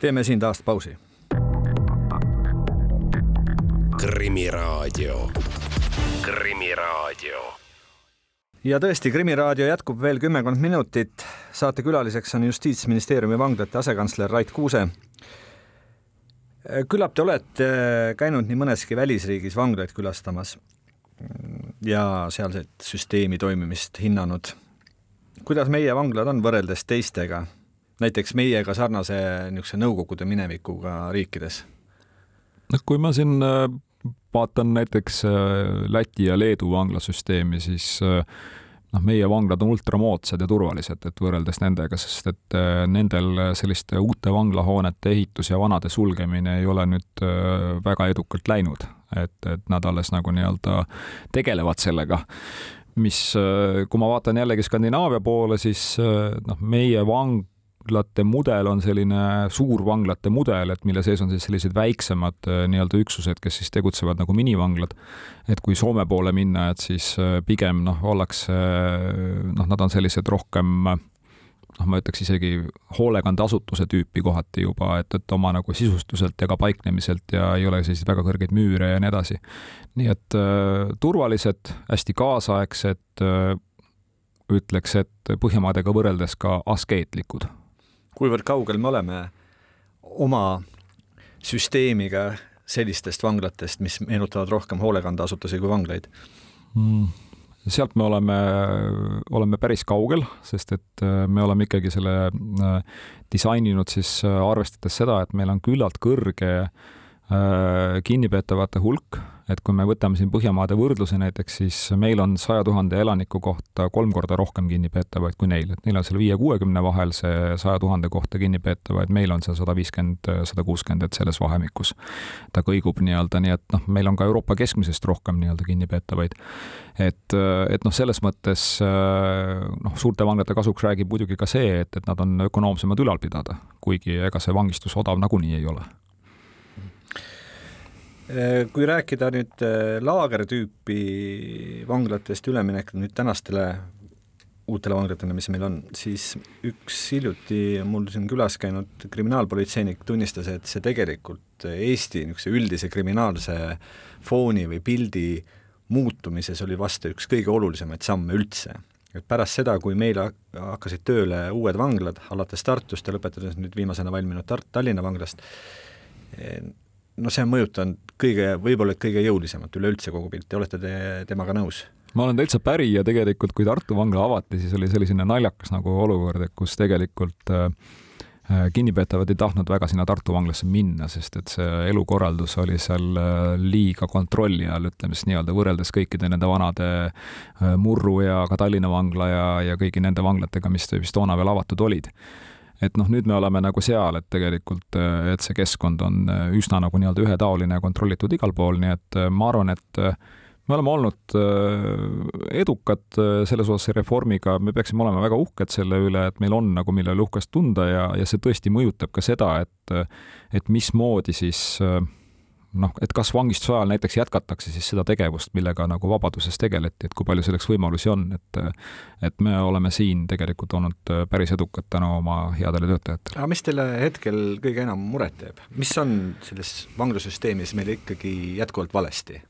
teeme siin taas pausi. krimiraadio, Krimiraadio ja tõesti, Krimiraadio jätkub veel kümmekond minutit. saatekülaliseks on Justiitsministeeriumi vanglate asekantsler Rait Kuuse. küllap te olete käinud nii mõneski välisriigis vanglaid külastamas ja sealset süsteemi toimimist hinnanud. kuidas meie vanglad on võrreldes teistega, näiteks meiega sarnase niisuguse Nõukogude minevikuga riikides? noh, kui ma siin äh, vaatan näiteks äh, Läti ja Leedu vanglasüsteemi, siis äh, noh, meie vanglad on ultramoodsad ja turvalised, et võrreldes nendega, sest et nendel selliste uute vanglahoonete ehitus ja vanade sulgemine ei ole nüüd väga edukalt läinud, et, et nad alles nagu nii-öelda tegelevad sellega mis, kui ma vaatan jällegi Skandinaavia poole, siis noh, meie vang vanglate mudel on selline suurvanglate mudel, et mille sees on siis sellised väiksemad äh, nii-öelda üksused, kes siis tegutsevad nagu minivanglad. et kui Soome poole minna, et siis äh, pigem noh, ollakse noh, nad on sellised rohkem noh, ma ütleks isegi hoolekandeasutuse tüüpi kohati juba, et, et oma nagu sisustuselt ja ka paiknemiselt ja ei ole selliseid väga kõrgeid müüre ja nii edasi. nii et äh, turvalised, hästi kaasaegsed äh,, ütleks, et Põhjamaadega võrreldes ka askeetlikud kuivõrd kaugel me oleme oma süsteemiga sellistest vanglatest, mis meenutavad rohkem hoolekandeasutusi kui vanglaid mm.? Sealt me oleme, oleme päris kaugel, sest et äh, me oleme ikkagi selle äh, disaininud siis äh, arvestades seda, et meil on küllalt kõrge kinnipeetavate hulk et kui me võtame siin Põhjamaade võrdluse näiteks, siis meil on saja tuhande elaniku kohta kolm korda rohkem kinnipeetavaid kui neil, et neil on seal viie-kuuekümne vahel see saja tuhande kohta kinnipeetavaid, meil on seal sada viiskümmend, sada kuuskümmend, et selles vahemikus ta kõigub nii-öelda, nii et noh, meil on ka Euroopa keskmisest rohkem nii-öelda kinnipeetavaid. et, et noh, selles mõttes noh, suurte vanglate kasuks räägib muidugi ka see, et, et nad on ökonoomsemad ülal pidada, kuigi ega see vangistus odav nagunii ei ole. Äh, kui rääkida nüüd äh, laagertüüpi vanglatest üleminek nüüd tänastele uutele vanglatele, mis meil on, siis üks hiljuti mul siin külas käinud kriminaalpolitseinik tunnistas, et see tegelikult Eesti niisuguse üldise kriminaalse fooni või pildi muutumises oli vast üks kõige olulisemaid samme üldse. et pärast seda, kui meil hakkasid tööle uued vanglad, alates Tartust ja lõpetades nüüd viimasena valminud Tar-, Tallinna vanglast, no see on mõjutanud kõige, võib-olla et kõige jõulisemalt üleüldse kogu pilti, olete te temaga nõus? ma olen täitsa päri ja tegelikult, kui Tartu vangla avati, siis oli selline naljakas nagu olukord, et kus tegelikult äh, äh, kinnipeetavad ei tahtnud väga sinna Tartu vanglasse minna, sest et see elukorraldus oli seal äh, liiga kontrolli all, ütleme siis nii-öelda, võrreldes kõikide nende vanade Murru ja ka Tallinna vangla ja, ja kõigi nende vanglatega, mis vist toona veel avatud olid et noh, nüüd me oleme nagu seal, et tegelikult, et see keskkond on äh, üsna nagu nii-öelda ühetaoline ja kontrollitud igal pool, nii et äh, ma arvan, et äh, me oleme olnud edukad selles osas reformiga, me peaksime olema väga uhked selle üle, et meil on nagu, mille üle uhkest tunda ja, ja see tõesti mõjutab ka seda, et et mismoodi siis äh, noh, et kas vangistuse ajal näiteks jätkatakse siis seda tegevust, millega nagu vabaduses tegeleti, et kui palju selleks võimalusi on, et et me oleme siin tegelikult olnud päris edukad tänu oma headele töötajatele. aga mis teile hetkel kõige enam muret teeb, mis on selles vanglasüsteemis meil ikkagi jätkuvalt valesti?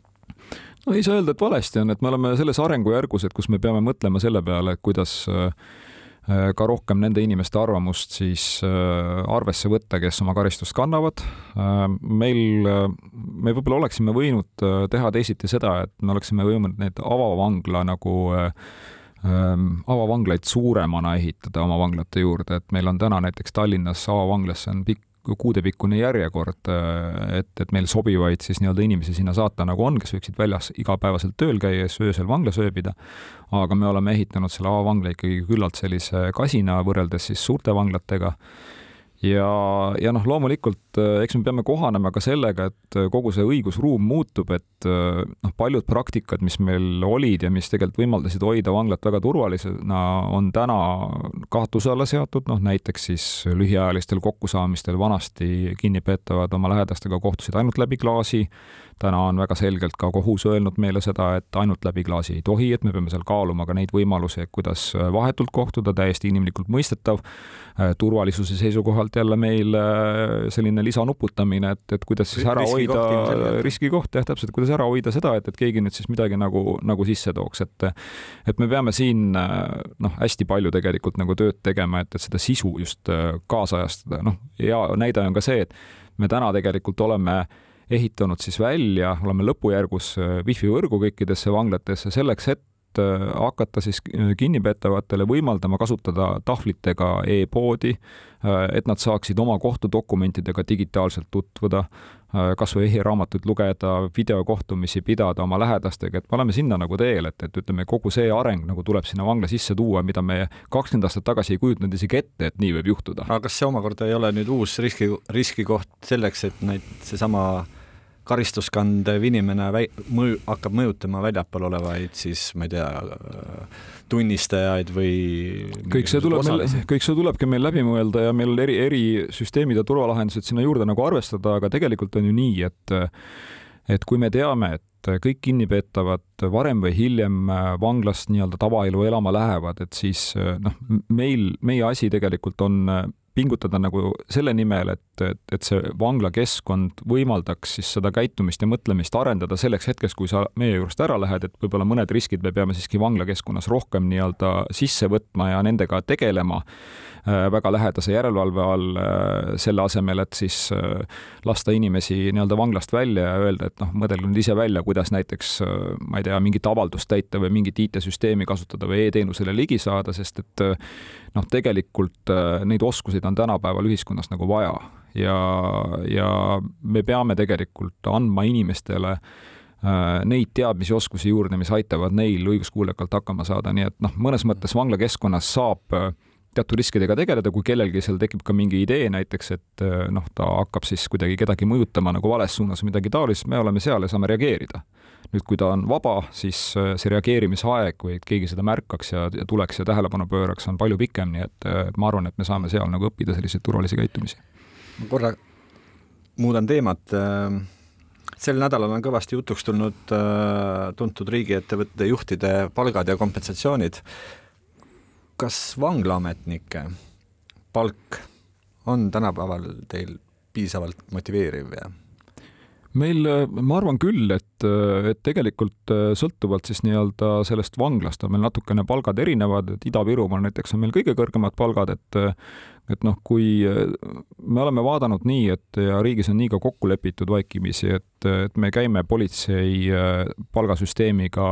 no ei saa öelda, et valesti on, et me oleme selles arengujärgus, et kus me peame mõtlema selle peale, kuidas äh, Äh, ka rohkem nende inimeste arvamust siis äh, arvesse võtta, kes oma karistust kannavad. Äh, meil, me võib-olla oleksime võinud teha teisiti seda, et me oleksime võinud need avavangla nagu ähm, avavanglaid suuremana ehitada oma vanglate juurde, et meil on täna näiteks Tallinnas avavanglasse on pikk kuudepikkune järjekord, et, et meil sobivaid siis nii-öelda inimesi sinna saata nagu on, kes võiksid väljas igapäevaselt tööl käia siis öösel vanglas ööbida. aga me oleme ehitanud selle avavangla ikkagi küllalt sellise kasina võrreldes siis suurte vanglatega ja, ja noh, loomulikult äh, eks me peame kohanema ka sellega, et äh, kogu see õigusruum muutub, et äh, noh, paljud praktikad, mis meil olid ja mis tegelikult võimaldasid hoida vanglat väga turvalisena, on täna kahtluse alla seatud, noh näiteks siis lühiajalistel kokkusaamistel vanasti kinnipeetavad oma lähedastega kohtusid ainult läbi klaasi, täna on väga selgelt ka kohus öelnud meile seda, et ainult läbi klaasi ei tohi, et me peame seal kaaluma ka neid võimalusi, kuidas vahetult kohtuda, täiesti inimlikult mõistetav. Turvalisuse seisukohalt, jälle meil selline lisanuputamine, et, et kuidas siis ära hoida, riskikoht jah, täpselt, kuidas ära hoida seda, et, et keegi nüüd siis midagi nagu, nagu sisse tooks, et et me peame siin noh, hästi palju tegelikult nagu tööd tegema, et, et seda sisu just kaasajastada, noh, hea näide on ka see, et me täna tegelikult oleme ehitanud siis välja, oleme lõpujärgus wifi võrgu kõikidesse vanglatesse selleks, et Äh, hakata siis äh, kinnipeetavatele võimaldama kasutada tahvlitega e-poodi, äh, et nad saaksid oma kohtudokumentidega digitaalselt tutvuda, kas või e-raamatuid lugeda, videokohtumisi pidada oma lähedastega, et me oleme sinna nagu teel, et, et ütleme, kogu see areng nagu tuleb sinna vangla sisse tuua, mida me kakskümmend aastat tagasi ei kujutanud isegi ette, et nii võib juhtuda. aga kas see omakorda ei ole nüüd uus riski, riskikoht selleks, et neid, seesama karistuskandev inimene väi-, mõju, hakkab mõjutama väljapool olevaid siis ma ei tea, tunnistajaid või kõik see tuleb meil, kõik see tulebki meil läbi mõelda ja meil eri, erisüsteemid ja turvalahendused sinna juurde nagu arvestada, aga tegelikult on ju nii, et et kui me teame, et kõik kinnipeetavad varem või hiljem vanglast nii-öelda tavaelu elama lähevad, et siis noh, meil, meie asi tegelikult on pingutada nagu selle nimel, et, et, et see vanglakeskkond võimaldaks siis seda käitumist ja mõtlemist arendada selleks hetkeks, kui sa meie juurest ära lähed, et võib-olla mõned riskid me peame siiski vanglakeskkonnas rohkem nii-öelda sisse võtma ja nendega tegelema äh, väga lähedase järelevalve all, äh, selle asemel, et siis äh, lasta inimesi nii-öelda vanglast välja ja öelda, et noh, mõtelge nüüd ise välja, kuidas näiteks ma ei tea, mingit avaldust täita või mingit IT-süsteemi kasutada või e-teenusele ligi saada, sest et noh, tegelikult neid oskuseid on tänapäeval ühiskonnas nagu vaja. Ja, ja me peame tegelikult andma inimestele äh, neid teadmisi, oskusi juurde, mis aitavad neil õiguskuulekalt hakkama saada, nii et noh, mõnes mõttes vanglakeskkonnas saab äh, teatud riskidega tegeleda, kui kellelgi seal tekib ka mingi idee näiteks, et äh, noh, ta hakkab siis kuidagi kedagi mõjutama nagu vales suunas või midagi taolist, me oleme seal ja saame reageerida nüüd, kui ta on vaba, siis äh, see reageerimisaeg või et keegi seda märkaks ja, ja tuleks ja tähelepanu pööraks, on palju pikem, nii et äh, ma arvan, et me saame seal nagu õppida selliseid turvalisi käitumisi. ma korra muudan teemat. Äh, sel nädalal on kõvasti jutuks tulnud tuntud riigiettevõtete juhtide palgad ja kompensatsioonid. Kas vanglaametnike palk on tänapäeval teil piisavalt motiveeriv ja meil, ma arvan küll, et, et tegelikult äh, sõltuvalt siis nii-öelda sellest vanglast on meil natukene palgad erinevad, et Ida-Virumaal näiteks on meil kõige kõrgemad palgad, et et noh, kui äh, me oleme vaadanud nii, et ja riigis on nii ka kokku lepitud vaikimisi, et, et me käime politsei äh, palgasüsteemiga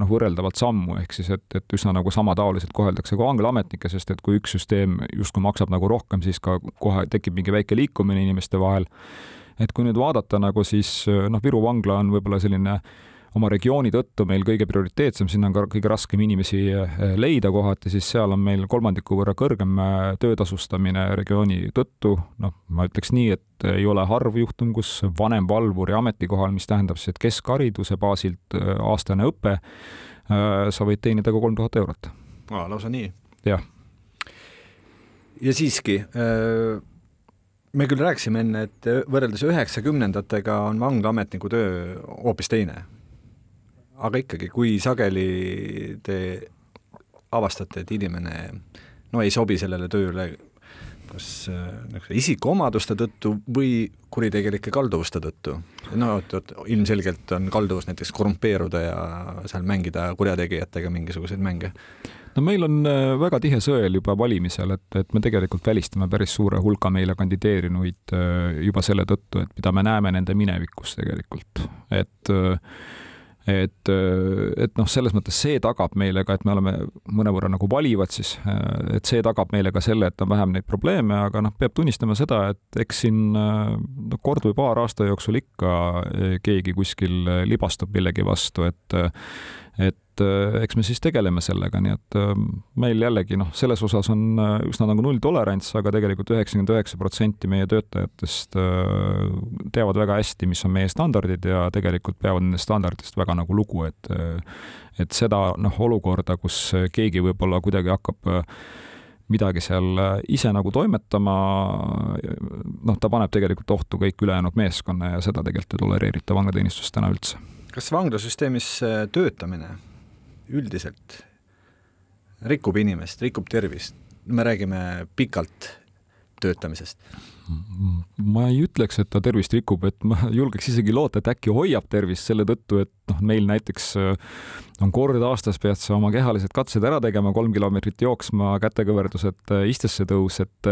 noh, võrreldavalt sammu, ehk siis et, et üsna nagu samataoliselt koheldakse ka vanglaametnikke, sest et kui üks süsteem justkui maksab nagu rohkem, siis ka kohe tekib mingi väike liikumine inimeste vahel et kui nüüd vaadata nagu siis noh, Viru vangla on võib-olla selline oma regiooni tõttu meil kõige prioriteetsem, sinna on ka kõige raskem inimesi eh, leida kohati, siis seal on meil kolmandiku võrra kõrgem eh, töötasustamine regiooni tõttu. noh, ma ütleks nii, et ei ole harv juhtum, kus vanemvalvuri ametikohal, mis tähendab siis, et keskhariduse baasilt aastane õpe, sa võid teenida ka kolm tuhat eurot. lausa nii? jah. ja siiski me küll rääkisime enne, et võrreldes üheksakümnendatega on vanglaametniku töö hoopis teine. aga ikkagi, kui sageli te avastate, et inimene no ei sobi sellele tööle kas äh, isikuomaduste tõttu või kuritegelike kalduvuste tõttu. no et, et ilmselgelt on kalduvus näiteks korrumpeeruda ja seal mängida kurjategijatega mingisuguseid mänge no meil on äh, väga tihe sõel juba valimisel, et, et me tegelikult välistame päris suure hulka meile kandideerinuid äh, juba selle tõttu, et mida me näeme nende minevikus tegelikult, et äh, et, et noh, selles mõttes see tagab meile ka, et me oleme mõnevõrra nagu valivad siis, et see tagab meile ka selle, et on vähem neid probleeme, aga noh, peab tunnistama seda, et eks siin no kord või paar aasta jooksul ikka keegi kuskil libastub millegi vastu, et et eks me siis tegeleme sellega, nii et meil jällegi noh, selles osas on üsna nagu nulltolerants, aga tegelikult üheksakümmend üheksa protsenti meie töötajatest teavad väga hästi, mis on meie standardid ja tegelikult peavad nendest standarditest väga nagu lugu, et et seda noh, olukorda, kus keegi võib-olla kuidagi hakkab midagi seal ise nagu toimetama, noh, ta paneb tegelikult ohtu kõik ülejäänud meeskonna ja seda tegelikult ei tolereerita vanglateenistuses täna üldse. Kas vanglasüsteemis äh, töötamine üldiselt rikub inimest, rikub tervist? me räägime pikalt töötamisest? ma ei ütleks, et ta tervist rikub, et ma [laughs] julgeks isegi loota, et äkki hoiab tervist selle tõttu, et noh, meil näiteks on kord aastas pead sa oma kehalised katsed ära tegema, kolm kilomeetrit jooksma, kätekõverdused, istesse tõus, et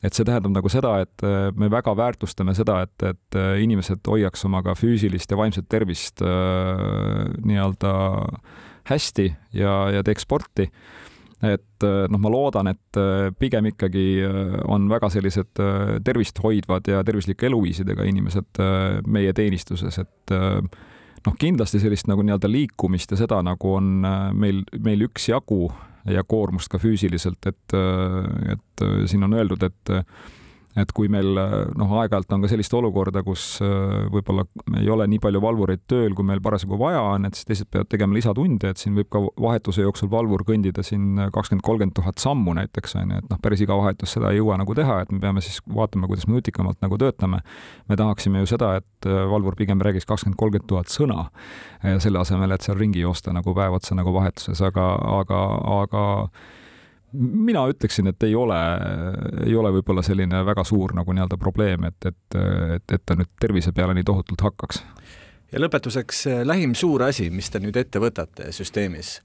et see tähendab nagu seda, et äh, me väga väärtustame seda, et, et äh, inimesed hoiaks oma ka füüsilist ja vaimset tervist äh, nii-öelda hästi ja, ja teeks sporti. et noh, ma loodan, et pigem ikkagi on väga sellised tervist hoidvad ja tervislike eluviisidega inimesed meie teenistuses, et noh, kindlasti sellist nagu nii-öelda liikumist ja seda nagu on meil, meil üksjagu ja koormust ka füüsiliselt, et, et siin on öeldud, et et kui meil noh, aeg-ajalt on ka sellist olukorda, kus äh, võib-olla ei ole nii palju valvureid tööl, kui meil parasjagu vaja on, et siis teised peavad tegema lisatunde, et siin võib ka vahetuse jooksul valvur kõndida siin kakskümmend, kolmkümmend tuhat sammu näiteks on ju, et noh, päris iga vahetus seda ei jõua nagu teha, et me peame siis vaatama, kuidas me nutikamalt nagu töötame. me tahaksime ju seda, et äh, valvur pigem räägiks kakskümmend, kolmkümmend tuhat sõna selle asemel, et seal ringi joosta nagu päev otsa nagu vahetuses, aga, aga, aga mina ütleksin, et ei ole, ei ole võib-olla selline väga suur nagu nii-öelda probleem, et, et, et, et ta nüüd tervise peale nii tohutult hakkaks. ja lõpetuseks lähim suur asi, mis te nüüd ette võtate süsteemis?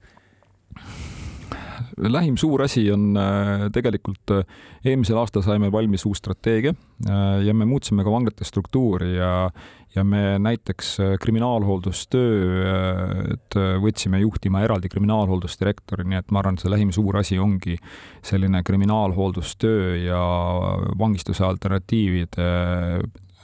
Lähim suur asi on äh, tegelikult, äh, eelmisel aastal saime valmis uus strateegia äh, ja me muutsime ka vanglate struktuuri ja, ja me näiteks kriminaalhooldustööd võtsime juhtima eraldi kriminaalhooldusdirektori, nii et ma arvan, et see lähim suur asi ongi selline kriminaalhooldustöö ja vangistuse alternatiivide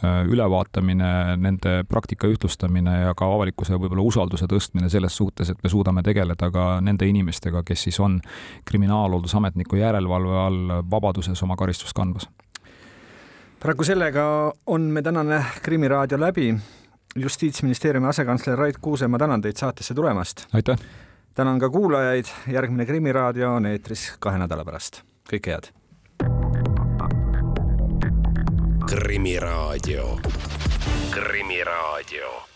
ülevaatamine, nende praktika ühtlustamine ja ka avalikkuse võib-olla usalduse tõstmine selles suhtes, et me suudame tegeleda ka nende inimestega, kes siis on kriminaalhooldusametniku järelevalve all vabaduses oma karistust kandmas. paraku sellega on me tänane Krimmi raadio läbi. justiitsministeeriumi asekantsler Rait Kuuse, ma tänan teid saatesse tulemast. aitäh! tänan ka kuulajaid, järgmine Krimmi raadio on eetris kahe nädala pärast. kõike head! Krimiraadio. krimiraadio